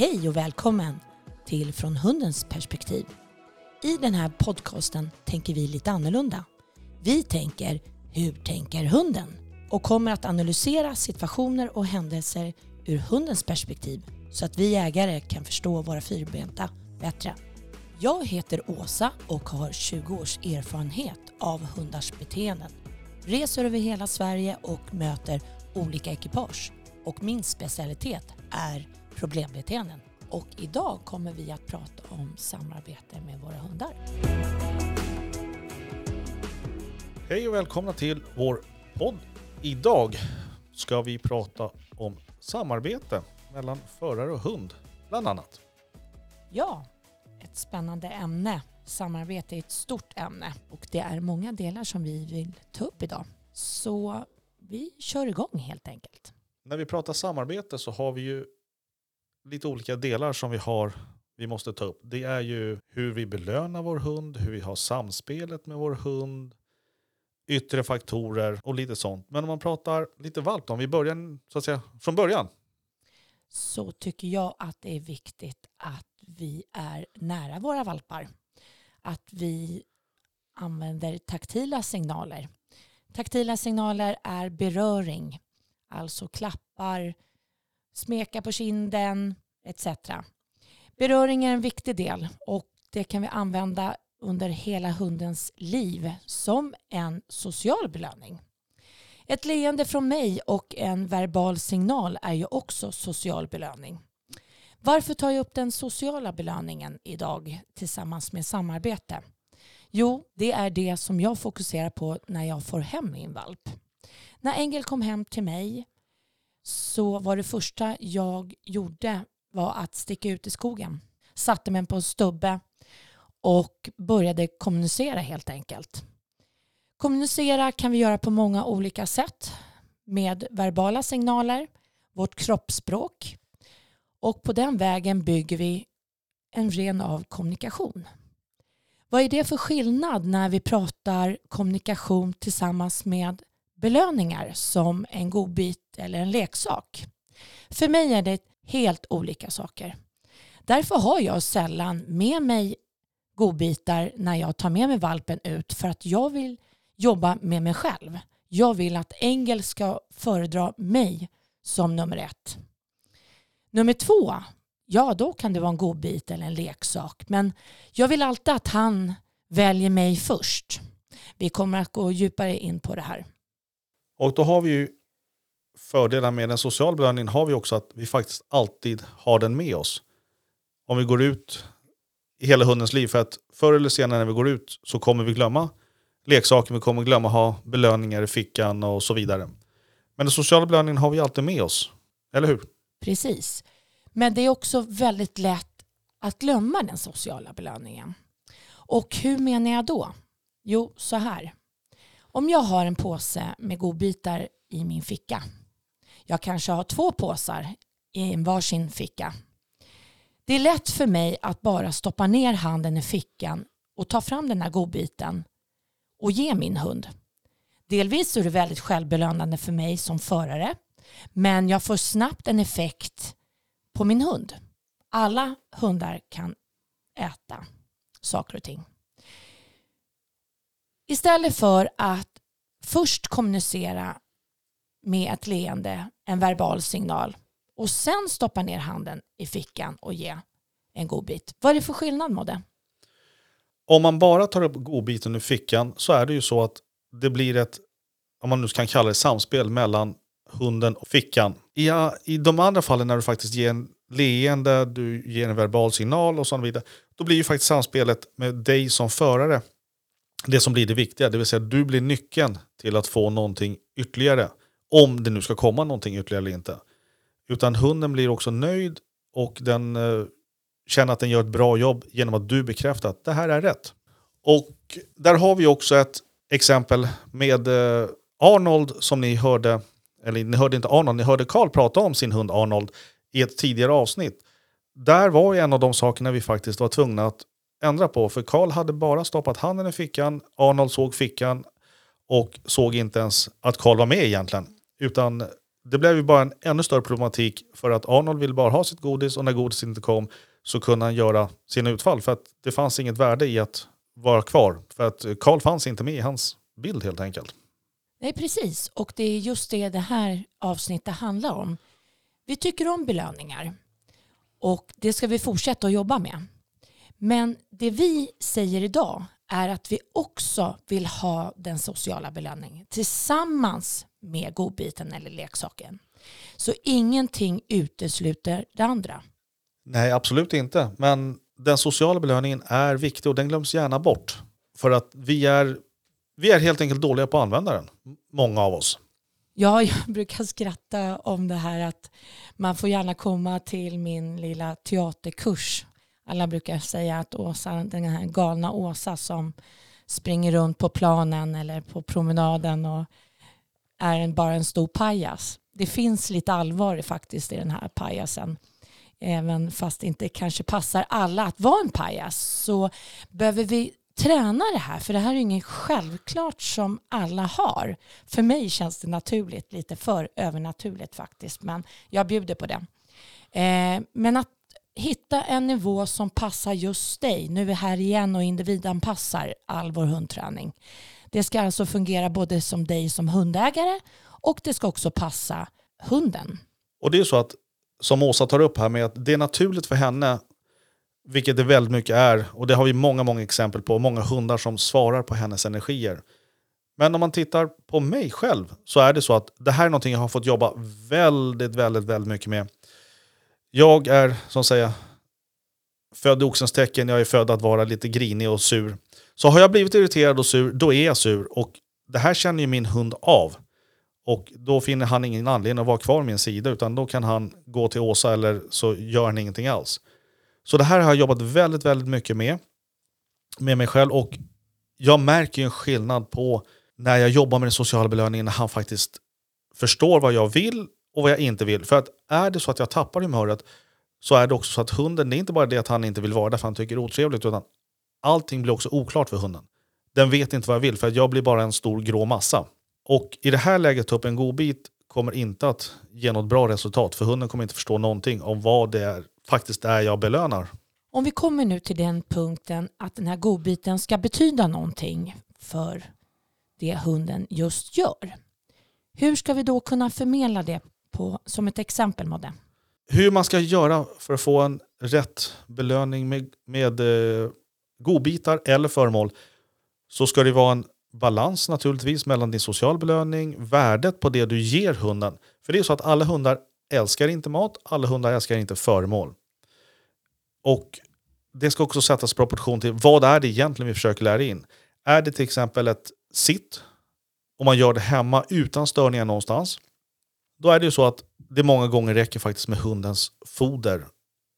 Hej och välkommen till Från hundens perspektiv. I den här podcasten tänker vi lite annorlunda. Vi tänker Hur tänker hunden? och kommer att analysera situationer och händelser ur hundens perspektiv så att vi ägare kan förstå våra fyrbenta bättre. Jag heter Åsa och har 20 års erfarenhet av hundars beteenden. Reser över hela Sverige och möter olika ekipage. Och min specialitet är problembeteenden. Och idag kommer vi att prata om samarbete med våra hundar. Hej och välkomna till vår podd. Idag ska vi prata om samarbete mellan förare och hund, bland annat. Ja, ett spännande ämne. Samarbete är ett stort ämne och det är många delar som vi vill ta upp idag. Så vi kör igång helt enkelt. När vi pratar samarbete så har vi ju lite olika delar som vi har vi måste ta upp. Det är ju hur vi belönar vår hund, hur vi har samspelet med vår hund, yttre faktorer och lite sånt. Men om man pratar lite valpt om vi börjar så att säga från början. Så tycker jag att det är viktigt att vi är nära våra valpar. Att vi använder taktila signaler. Taktila signaler är beröring, alltså klappar, smeka på kinden etc. Beröring är en viktig del och det kan vi använda under hela hundens liv som en social belöning. Ett leende från mig och en verbal signal är ju också social belöning. Varför tar jag upp den sociala belöningen idag tillsammans med samarbete? Jo, det är det som jag fokuserar på när jag får hem min valp. När Engel kom hem till mig så var det första jag gjorde var att sticka ut i skogen. Satte mig på en stubbe och började kommunicera helt enkelt. Kommunicera kan vi göra på många olika sätt med verbala signaler, vårt kroppsspråk och på den vägen bygger vi en ren av kommunikation. Vad är det för skillnad när vi pratar kommunikation tillsammans med belöningar som en godbit eller en leksak? För mig är det helt olika saker. Därför har jag sällan med mig godbitar när jag tar med mig valpen ut för att jag vill jobba med mig själv. Jag vill att Engel ska föredra mig som nummer ett. Nummer två, ja då kan det vara en godbit eller en leksak. Men jag vill alltid att han väljer mig först. Vi kommer att gå djupare in på det här. Och då har vi ju fördelar med den sociala belöningen har vi också att vi faktiskt alltid har den med oss. Om vi går ut i hela hundens liv. För att förr eller senare när vi går ut så kommer vi glömma leksaker, vi kommer glömma ha belöningar i fickan och så vidare. Men den sociala belöningen har vi alltid med oss, eller hur? Precis. Men det är också väldigt lätt att glömma den sociala belöningen. Och hur menar jag då? Jo, så här. Om jag har en påse med godbitar i min ficka. Jag kanske har två påsar i en varsin ficka det är lätt för mig att bara stoppa ner handen i fickan och ta fram den här godbiten och ge min hund. Delvis är det väldigt självbelönande för mig som förare men jag får snabbt en effekt på min hund. Alla hundar kan äta saker och ting. Istället för att först kommunicera med ett leende, en verbal signal och sen stoppa ner handen i fickan och ge en godbit. Vad är det för skillnad Modde? Om man bara tar upp godbiten ur fickan så är det ju så att det blir ett, om man nu kan kalla det samspel mellan hunden och fickan. I, I de andra fallen när du faktiskt ger en leende, du ger en verbal signal och så vidare, då blir ju faktiskt samspelet med dig som förare det som blir det viktiga. Det vill säga du blir nyckeln till att få någonting ytterligare. Om det nu ska komma någonting ytterligare eller inte. Utan hunden blir också nöjd och den eh, känner att den gör ett bra jobb genom att du bekräftar att det här är rätt. Och där har vi också ett exempel med eh, Arnold som ni hörde, eller ni hörde inte Arnold, ni hörde Karl prata om sin hund Arnold i ett tidigare avsnitt. Där var en av de sakerna vi faktiskt var tvungna att ändra på. För Karl hade bara stoppat handen i fickan, Arnold såg fickan och såg inte ens att Karl var med egentligen. Utan det blev ju bara en ännu större problematik för att Arnold ville bara ha sitt godis och när godiset inte kom så kunde han göra sina utfall för att det fanns inget värde i att vara kvar. För att Karl fanns inte med i hans bild helt enkelt. Nej, precis. Och det är just det det här avsnittet handlar om. Vi tycker om belöningar och det ska vi fortsätta att jobba med. Men det vi säger idag är att vi också vill ha den sociala belöningen tillsammans med godbiten eller leksaken. Så ingenting utesluter det andra. Nej, absolut inte. Men den sociala belöningen är viktig och den glöms gärna bort. För att vi är, vi är helt enkelt dåliga på att använda den, många av oss. Ja, jag brukar skratta om det här att man får gärna komma till min lilla teaterkurs. Alla brukar säga att Åsa, den här galna Åsa som springer runt på planen eller på promenaden och är en, bara en stor pajas. Det finns lite allvar faktiskt i den här pajasen. Även fast det inte kanske passar alla att vara en pajas så behöver vi träna det här. För det här är inget självklart som alla har. För mig känns det naturligt, lite för övernaturligt faktiskt. Men jag bjuder på det. Eh, men att hitta en nivå som passar just dig. Nu är vi här igen och individanpassar all vår hundträning. Det ska alltså fungera både som dig som hundägare och det ska också passa hunden. Och det är så att, som Åsa tar upp här, med att det är naturligt för henne, vilket det väldigt mycket är, och det har vi många, många exempel på, många hundar som svarar på hennes energier. Men om man tittar på mig själv så är det så att det här är någonting jag har fått jobba väldigt, väldigt, väldigt mycket med. Jag är, som säger, född i oxens tecken, jag är född att vara lite grinig och sur. Så har jag blivit irriterad och sur, då är jag sur. Och det här känner ju min hund av. Och då finner han ingen anledning att vara kvar min sida, utan då kan han gå till Åsa eller så gör han ingenting alls. Så det här har jag jobbat väldigt, väldigt mycket med, med mig själv. Och jag märker ju en skillnad på när jag jobbar med den sociala belöningen, när han faktiskt förstår vad jag vill och vad jag inte vill. För att är det så att jag tappar humöret så är det också så att hunden, det är inte bara det att han inte vill vara där för han tycker det är otrevligt, utan allting blir också oklart för hunden. Den vet inte vad jag vill för att jag blir bara en stor grå massa. Och i det här läget ta upp en godbit kommer inte att ge något bra resultat för hunden kommer inte förstå någonting om vad det är, faktiskt är jag belönar. Om vi kommer nu till den punkten att den här godbiten ska betyda någonting för det hunden just gör. Hur ska vi då kunna förmedla det på, som ett exempel Modde? Hur man ska göra för att få en rätt belöning med, med eh, godbitar eller föremål så ska det vara en balans naturligtvis mellan din social belöning, värdet på det du ger hunden. För det är så att alla hundar älskar inte mat, alla hundar älskar inte föremål. Och det ska också sättas i proportion till vad är det egentligen vi försöker lära in. Är det till exempel ett sitt, om man gör det hemma utan störningar någonstans, då är det ju så att det många gånger räcker faktiskt med hundens foder.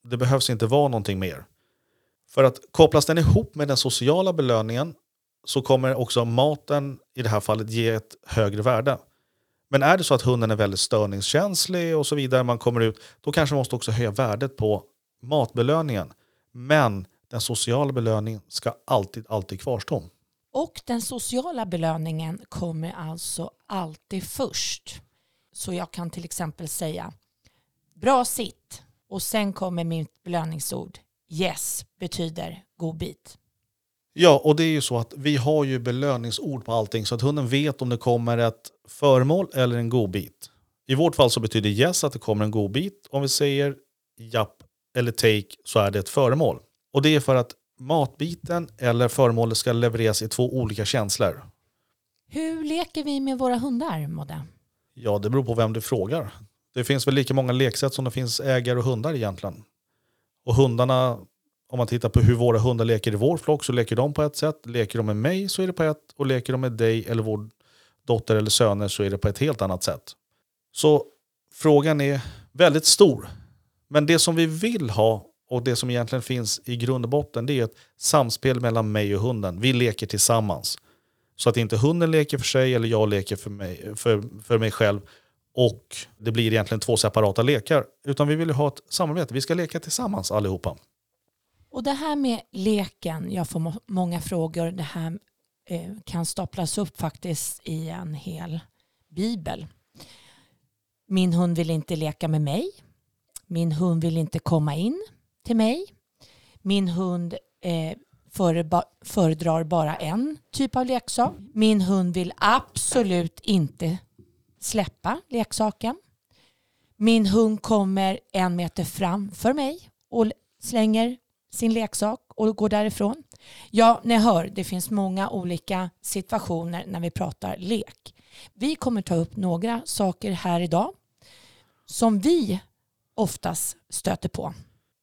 Det behövs inte vara någonting mer. För att kopplas den ihop med den sociala belöningen så kommer också maten i det här fallet ge ett högre värde. Men är det så att hunden är väldigt störningskänslig och så vidare, man kommer ut, då kanske man måste också höja värdet på matbelöningen. Men den sociala belöningen ska alltid, alltid kvarstå. Och den sociala belöningen kommer alltså alltid först. Så jag kan till exempel säga bra sitt och sen kommer mitt belöningsord yes betyder godbit. Ja, och det är ju så att vi har ju belöningsord på allting så att hunden vet om det kommer ett föremål eller en godbit. I vårt fall så betyder yes att det kommer en godbit. Om vi säger japp eller take så är det ett föremål. Och det är för att matbiten eller föremålet ska levereras i två olika känslor. Hur leker vi med våra hundar, Modde? Ja, det beror på vem du frågar. Det finns väl lika många leksätt som det finns ägare och hundar egentligen. Och hundarna, om man tittar på hur våra hundar leker i vår flock så leker de på ett sätt. Leker de med mig så är det på ett och leker de med dig eller vår dotter eller söner så är det på ett helt annat sätt. Så frågan är väldigt stor. Men det som vi vill ha och det som egentligen finns i grund och botten det är ett samspel mellan mig och hunden. Vi leker tillsammans. Så att inte hunden leker för sig eller jag leker för mig, för, för mig själv och det blir egentligen två separata lekar. Utan vi vill ha ett samarbete. Vi ska leka tillsammans allihopa. Och det här med leken, jag får många frågor. Det här eh, kan staplas upp faktiskt i en hel bibel. Min hund vill inte leka med mig. Min hund vill inte komma in till mig. Min hund eh, föredrar bara en typ av leksak. Min hund vill absolut inte släppa leksaken. Min hund kommer en meter framför mig och slänger sin leksak och går därifrån. Ja, ni hör, det finns många olika situationer när vi pratar lek. Vi kommer ta upp några saker här idag som vi oftast stöter på.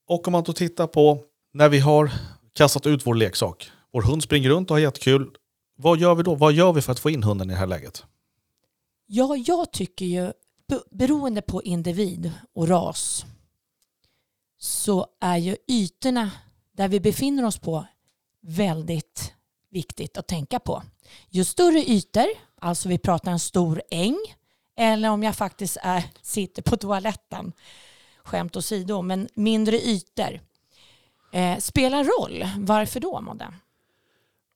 Och om man då tittar på när vi har kastat ut vår leksak. Vår hund springer runt och har jättekul. Vad gör vi då? Vad gör vi för att få in hunden i det här läget? Ja, jag tycker ju beroende på individ och ras så är ju ytorna där vi befinner oss på väldigt viktigt att tänka på. Ju större ytor, alltså vi pratar en stor äng, eller om jag faktiskt är, sitter på toaletten, skämt åsido, men mindre ytor, eh, spelar roll. Varför då, Modde?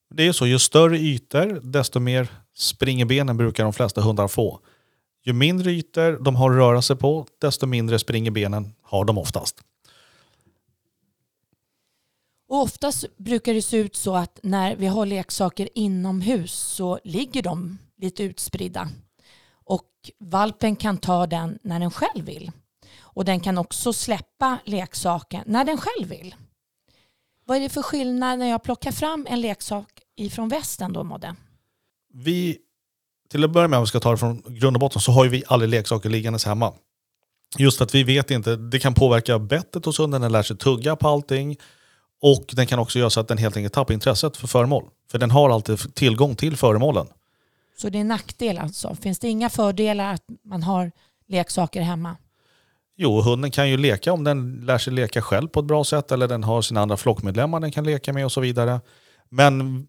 Det är så, ju större ytor, desto mer springerbenen brukar de flesta hundar få. Ju mindre ytor de har att röra sig på, desto mindre springerbenen har de oftast. Och oftast brukar det se ut så att när vi har leksaker inomhus så ligger de lite utspridda. Och valpen kan ta den när den själv vill. Och den kan också släppa leksaken när den själv vill. Vad är det för skillnad när jag plockar fram en leksak ifrån västen då, Modde? Vi, till att börja med om vi ska ta det från grund och botten, så har ju vi aldrig leksaker liggandes hemma. Just för att vi vet inte, det kan påverka bettet hos hunden, den lär sig tugga på allting. Och den kan också göra så att den helt enkelt tappar intresset för föremål. För den har alltid tillgång till föremålen. Så det är en nackdel alltså? Finns det inga fördelar att man har leksaker hemma? Jo, hunden kan ju leka om den lär sig leka själv på ett bra sätt eller den har sina andra flockmedlemmar den kan leka med och så vidare. Men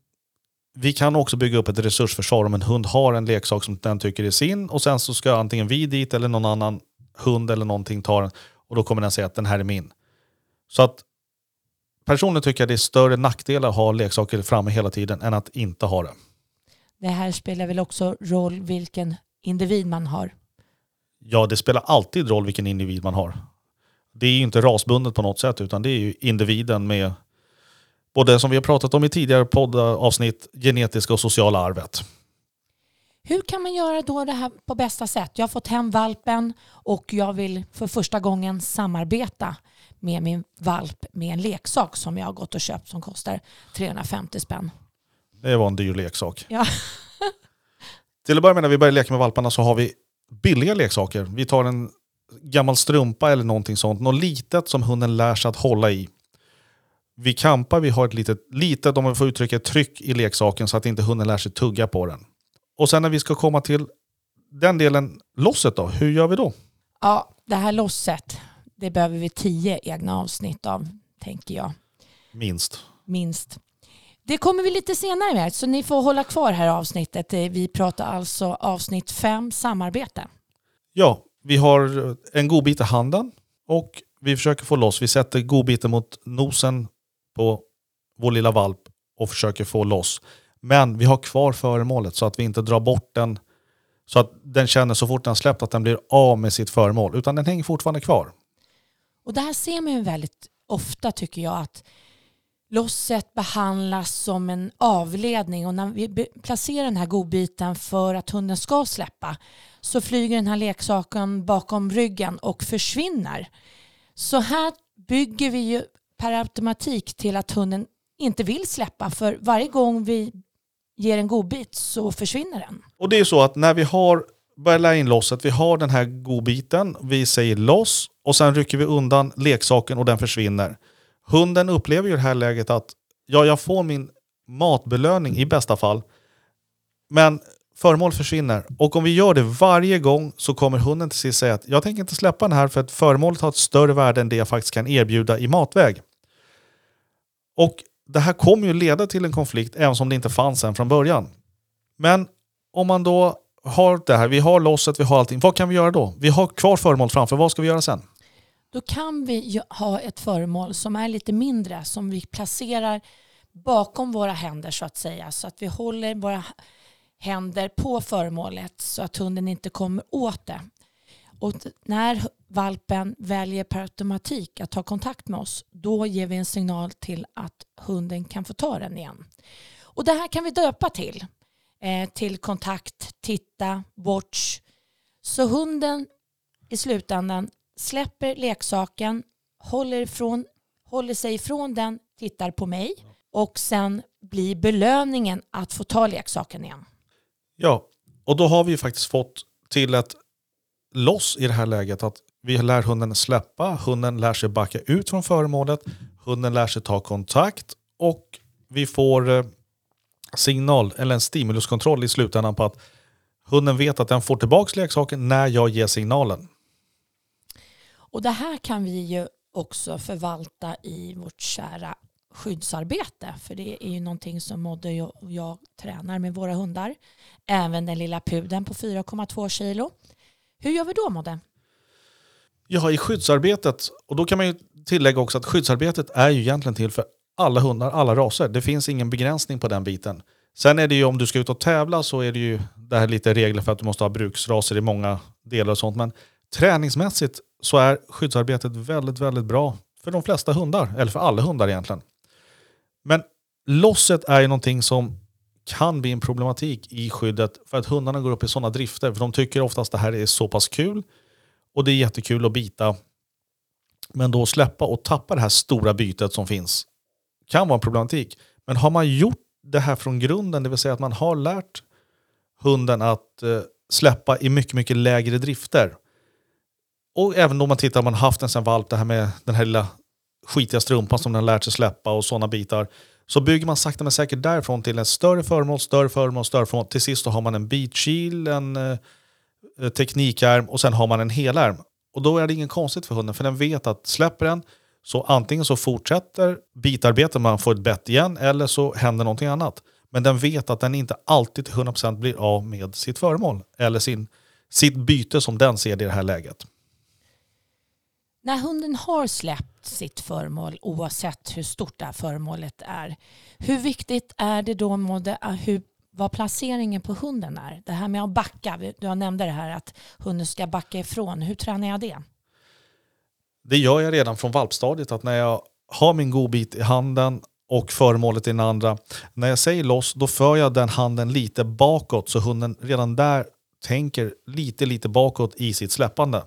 vi kan också bygga upp ett resursförsvar om en hund har en leksak som den tycker är sin och sen så ska antingen vi dit eller någon annan hund eller någonting ta den och då kommer den säga att den här är min. Så att personligen tycker jag det är större nackdelar att ha leksaker framme hela tiden än att inte ha det. Det här spelar väl också roll vilken individ man har? Ja, det spelar alltid roll vilken individ man har. Det är ju inte rasbundet på något sätt utan det är ju individen med både som vi har pratat om i tidigare poddavsnitt, genetiska och sociala arvet. Hur kan man göra då det här på bästa sätt? Jag har fått hem valpen och jag vill för första gången samarbeta med min valp med en leksak som jag har gått och köpt som kostar 350 spänn. Det var en dyr leksak. Ja. Till att börja med när vi börjar leka med valparna så har vi billiga leksaker. Vi tar en gammal strumpa eller någonting sånt. Något litet som hunden lär sig att hålla i. Vi kampar, vi har ett litet, litet om man får uttrycka tryck i leksaken så att inte hunden lär sig tugga på den. Och sen när vi ska komma till den delen, losset då, hur gör vi då? Ja, det här losset, det behöver vi tio egna avsnitt av, tänker jag. Minst. Minst. Det kommer vi lite senare med, så ni får hålla kvar här avsnittet. Vi pratar alltså avsnitt fem, samarbete. Ja, vi har en godbit i handen och vi försöker få loss. Vi sätter godbiten mot nosen på vår lilla valp och försöker få loss. Men vi har kvar föremålet så att vi inte drar bort den så att den känner så fort den släppt att den blir av med sitt föremål. Utan den hänger fortfarande kvar. Och det här ser man ju väldigt ofta tycker jag att losset behandlas som en avledning och när vi placerar den här godbiten för att hunden ska släppa så flyger den här leksaken bakom ryggen och försvinner. Så här bygger vi ju per automatik till att hunden inte vill släppa för varje gång vi ger en godbit så försvinner den. Och det är så att när vi har börjat lära in losset, vi har den här godbiten, vi säger loss och sen rycker vi undan leksaken och den försvinner. Hunden upplever ju det här läget att ja, jag får min matbelöning i bästa fall, men föremål försvinner. Och om vi gör det varje gång så kommer hunden till sist säga att jag tänker inte släppa den här för att föremålet har ett större värde än det jag faktiskt kan erbjuda i matväg. Och det här kommer ju leda till en konflikt även om det inte fanns en från början. Men om man då har det här, vi har losset, vi har allting. Vad kan vi göra då? Vi har kvar föremål framför, vad ska vi göra sen? Då kan vi ha ett föremål som är lite mindre, som vi placerar bakom våra händer så att säga. Så att vi håller våra händer på föremålet så att hunden inte kommer åt det. Och när valpen väljer per automatik att ta kontakt med oss, då ger vi en signal till att hunden kan få ta den igen. Och det här kan vi döpa till. Eh, till kontakt, titta, watch. Så hunden i slutändan släpper leksaken, håller, ifrån, håller sig ifrån den, tittar på mig och sen blir belöningen att få ta leksaken igen. Ja, och då har vi faktiskt fått till ett loss i det här läget att vi lär hunden släppa, hunden lär sig backa ut från föremålet, hunden lär sig ta kontakt och vi får eh, signal eller en stimuluskontroll i slutändan på att hunden vet att den får tillbaka leksaken när jag ger signalen. Och det här kan vi ju också förvalta i vårt kära skyddsarbete. För det är ju någonting som Modde och jag tränar med våra hundar. Även den lilla pudeln på 4,2 kilo. Hur gör vi då Modde? Ja, i skyddsarbetet, och då kan man ju tillägga också att skyddsarbetet är ju egentligen till för alla hundar, alla raser. Det finns ingen begränsning på den biten. Sen är det ju om du ska ut och tävla så är det ju det här lite regler för att du måste ha bruksraser i många delar och sånt. Men träningsmässigt så är skyddsarbetet väldigt, väldigt bra för de flesta hundar, eller för alla hundar egentligen. Men losset är ju någonting som kan bli en problematik i skyddet för att hundarna går upp i sådana drifter. För de tycker oftast att det här är så pass kul och det är jättekul att bita. Men då släppa och tappa det här stora bytet som finns kan vara en problematik. Men har man gjort det här från grunden, det vill säga att man har lärt hunden att eh, släppa i mycket, mycket lägre drifter. Och även om man tittar, man haft en sån valp, det här med den här lilla skitiga strumpan som den har lärt sig släppa och sådana bitar. Så bygger man sakta men säkert därifrån till en större föremål, större föremål, större föremål. Till sist har man en bitkil, en eh, teknikärm och sen har man en helärm. Och då är det inget konstigt för hunden för den vet att släpper den så antingen så fortsätter bitarbetet, man får ett bett igen, eller så händer någonting annat. Men den vet att den inte alltid till 100% blir av med sitt föremål eller sin, sitt byte som den ser det i det här läget. När hunden har släppt sitt föremål, oavsett hur stort det här föremålet är, hur viktigt är det då Modde, hur, vad placeringen på hunden är? Det här med att backa, du nämnde det här att hunden ska backa ifrån. Hur tränar jag det? Det gör jag redan från valpstadiet, att när jag har min godbit i handen och föremålet i den andra. När jag säger loss, då för jag den handen lite bakåt så hunden redan där tänker lite, lite bakåt i sitt släppande.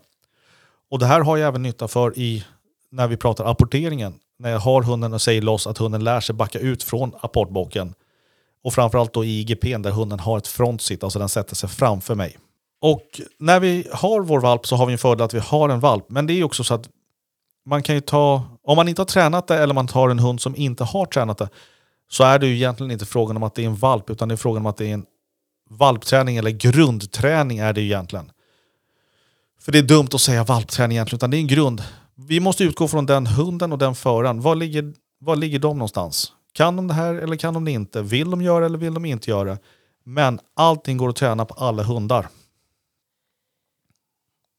Och det här har jag även nytta för i när vi pratar apporteringen. När jag har hunden och säger loss att hunden lär sig backa ut från apportbocken. Och framförallt då i IGP där hunden har ett frontsit, alltså den sätter sig framför mig. Och när vi har vår valp så har vi en fördel att vi har en valp. Men det är också så att man kan ju ta, om man inte har tränat det eller man tar en hund som inte har tränat det, så är det ju egentligen inte frågan om att det är en valp, utan det är frågan om att det är en valpträning eller grundträning är det egentligen. För det är dumt att säga valpträning egentligen, utan det är en grund. Vi måste utgå från den hunden och den föraren. Var ligger, var ligger de någonstans? Kan de det här eller kan de det inte? Vill de göra eller vill de inte göra? Men allting går att träna på alla hundar.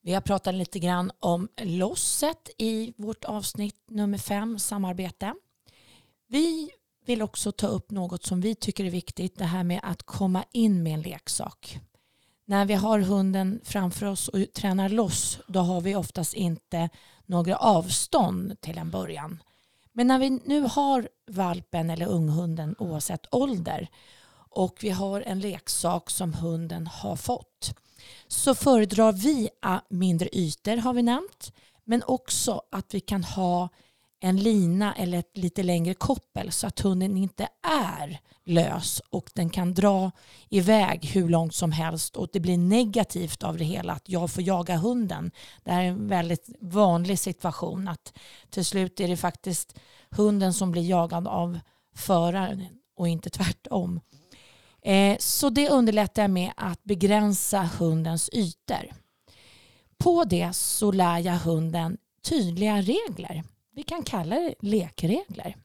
Vi har pratat lite grann om losset i vårt avsnitt nummer fem, samarbete. Vi vill också ta upp något som vi tycker är viktigt, det här med att komma in med en leksak. När vi har hunden framför oss och tränar loss, då har vi oftast inte några avstånd till en början. Men när vi nu har valpen eller unghunden oavsett ålder och vi har en leksak som hunden har fått så föredrar vi ah, mindre ytor har vi nämnt. Men också att vi kan ha en lina eller ett lite längre koppel så att hunden inte är lös och den kan dra iväg hur långt som helst och det blir negativt av det hela att jag får jaga hunden. Det här är en väldigt vanlig situation att till slut är det faktiskt hunden som blir jagad av föraren och inte tvärtom. Eh, så det underlättar jag med att begränsa hundens ytor. På det så lär jag hunden tydliga regler. Vi kan kalla det lekregler.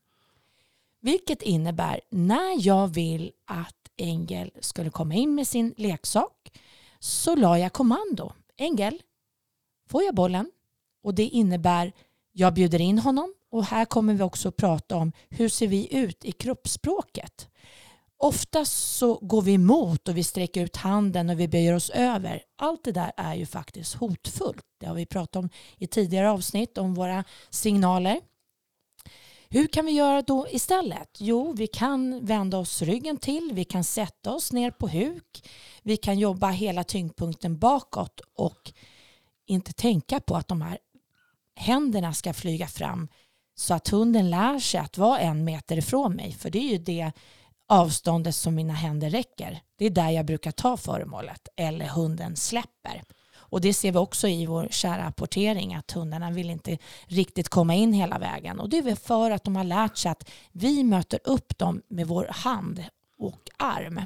Vilket innebär när jag vill att Engel skulle komma in med sin leksak så la jag kommando. Engel, får jag bollen? Och det innebär jag bjuder in honom och här kommer vi också att prata om hur ser vi ut i kroppsspråket. Oftast så går vi emot och vi sträcker ut handen och vi böjer oss över. Allt det där är ju faktiskt hotfullt. Det har vi pratat om i tidigare avsnitt om våra signaler. Hur kan vi göra då istället? Jo, vi kan vända oss ryggen till, vi kan sätta oss ner på huk, vi kan jobba hela tyngdpunkten bakåt och inte tänka på att de här händerna ska flyga fram så att hunden lär sig att vara en meter ifrån mig. För det är ju det avståndet som mina händer räcker. Det är där jag brukar ta föremålet eller hunden släpper. Och det ser vi också i vår kära apportering att hundarna vill inte riktigt komma in hela vägen. Och det är väl för att de har lärt sig att vi möter upp dem med vår hand och arm.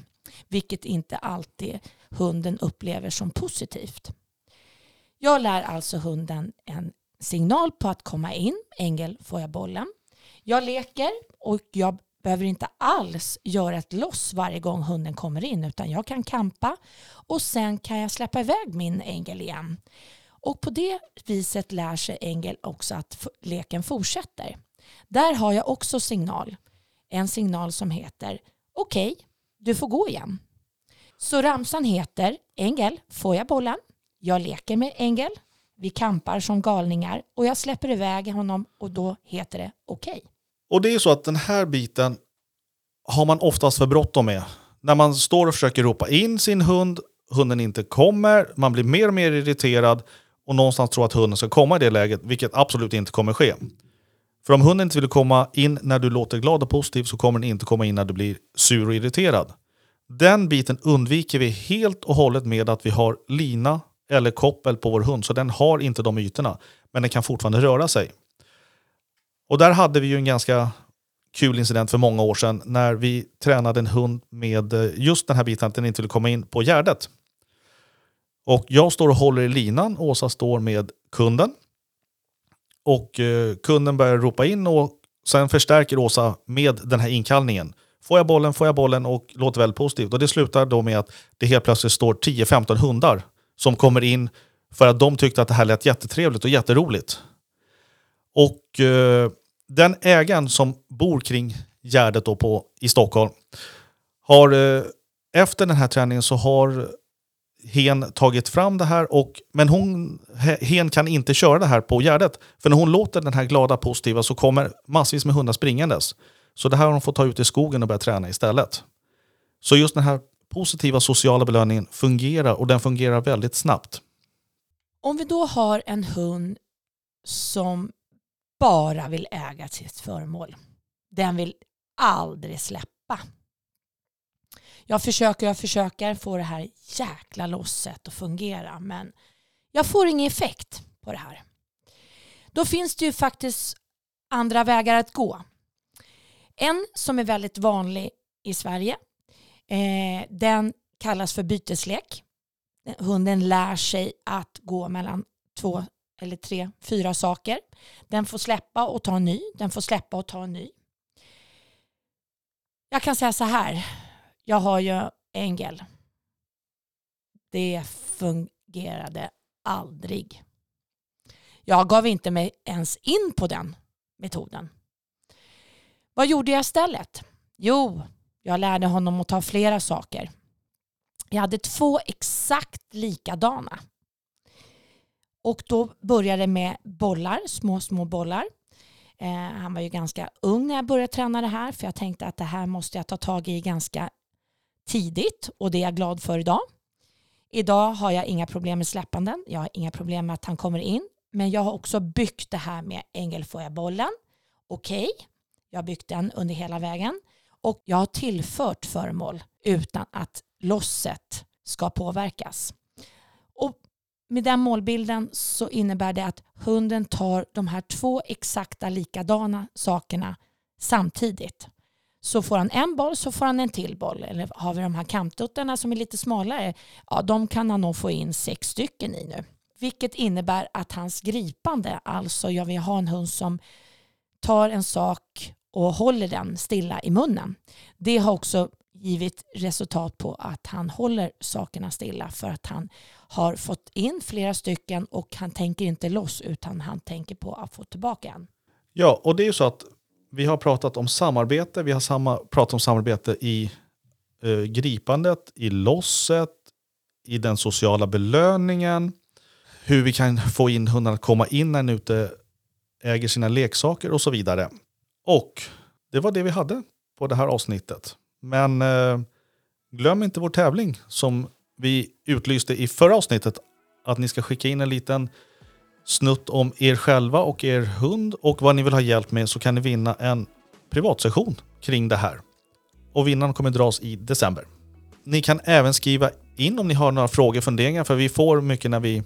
Vilket inte alltid hunden upplever som positivt. Jag lär alltså hunden en signal på att komma in. Engel, får jag bollen? Jag leker och jag behöver inte alls göra ett loss varje gång hunden kommer in utan jag kan kampa och sen kan jag släppa iväg min ängel igen. Och på det viset lär sig ängel också att leken fortsätter. Där har jag också signal. En signal som heter okej, okay, du får gå igen. Så ramsan heter Ängel, får jag bollen? Jag leker med Ängel. Vi kampar som galningar och jag släpper iväg honom och då heter det okej. Okay. Och det är så att den här biten har man oftast för bråttom med. När man står och försöker ropa in sin hund, hunden inte kommer, man blir mer och mer irriterad och någonstans tror att hunden ska komma i det läget, vilket absolut inte kommer ske. För om hunden inte vill komma in när du låter glad och positiv så kommer den inte komma in när du blir sur och irriterad. Den biten undviker vi helt och hållet med att vi har lina eller koppel på vår hund, så den har inte de ytorna. Men den kan fortfarande röra sig. Och där hade vi ju en ganska kul incident för många år sedan när vi tränade en hund med eh, just den här biten att den inte ville komma in på gärdet. Och jag står och håller i linan, Åsa står med kunden. Och eh, kunden börjar ropa in och sen förstärker Åsa med den här inkallningen. Får jag bollen, får jag bollen och låter väldigt positivt. Och det slutar då med att det helt plötsligt står 10-15 hundar som kommer in för att de tyckte att det här lät jättetrevligt och jätteroligt. Och eh, den ägaren som bor kring Gärdet då på, i Stockholm har eh, efter den här träningen så har hen tagit fram det här, och, men hon, hen kan inte köra det här på Gärdet. För när hon låter den här glada positiva så kommer massvis med hundar springandes. Så det här har hon fått ta ut i skogen och börja träna istället. Så just den här positiva sociala belöningen fungerar och den fungerar väldigt snabbt. Om vi då har en hund som bara vill äga sitt föremål. Den vill aldrig släppa. Jag försöker, jag försöker få det här jäkla losset att fungera men jag får ingen effekt på det här. Då finns det ju faktiskt andra vägar att gå. En som är väldigt vanlig i Sverige, eh, den kallas för byteslek. Hunden lär sig att gå mellan två eller tre, fyra saker. Den får släppa och ta en ny. Den får släppa och ta en ny. Jag kan säga så här. Jag har ju Engel. Det fungerade aldrig. Jag gav inte mig ens in på den metoden. Vad gjorde jag istället? Jo, jag lärde honom att ta flera saker. Jag hade två exakt likadana och då började det med bollar, små, små bollar. Eh, han var ju ganska ung när jag började träna det här för jag tänkte att det här måste jag ta tag i ganska tidigt och det är jag glad för idag. Idag har jag inga problem med släppanden. Jag har inga problem med att han kommer in. Men jag har också byggt det här med ängelfojabollen. Okej, okay. jag har byggt den under hela vägen. Och jag har tillfört föremål utan att losset ska påverkas. Och med den målbilden så innebär det att hunden tar de här två exakta likadana sakerna samtidigt. Så får han en boll så får han en till boll. Eller har vi de här kampduttarna som är lite smalare, ja de kan han nog få in sex stycken i nu. Vilket innebär att hans gripande, alltså jag vill ha en hund som tar en sak och håller den stilla i munnen. Det har också givit resultat på att han håller sakerna stilla för att han har fått in flera stycken och han tänker inte loss utan han tänker på att få tillbaka en. Ja, och det är ju så att vi har pratat om samarbete, vi har samma, pratat om samarbete i eh, gripandet, i losset, i den sociala belöningen, hur vi kan få in hundarna att komma in när den ute äger sina leksaker och så vidare. Och det var det vi hade på det här avsnittet. Men eh, glöm inte vår tävling som vi utlyste i förra avsnittet. Att ni ska skicka in en liten snutt om er själva och er hund och vad ni vill ha hjälp med så kan ni vinna en privatsession kring det här. Och vinnaren kommer dras i december. Ni kan även skriva in om ni har några frågor, funderingar, för vi får mycket när vi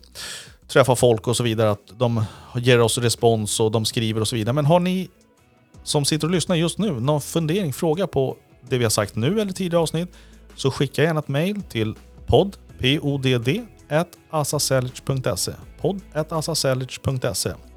träffar folk och så vidare att de ger oss respons och de skriver och så vidare. Men har ni som sitter och lyssnar just nu någon fundering, fråga på det vi har sagt nu eller tidigare avsnitt så skicka gärna ett mail till podd, podd, podd,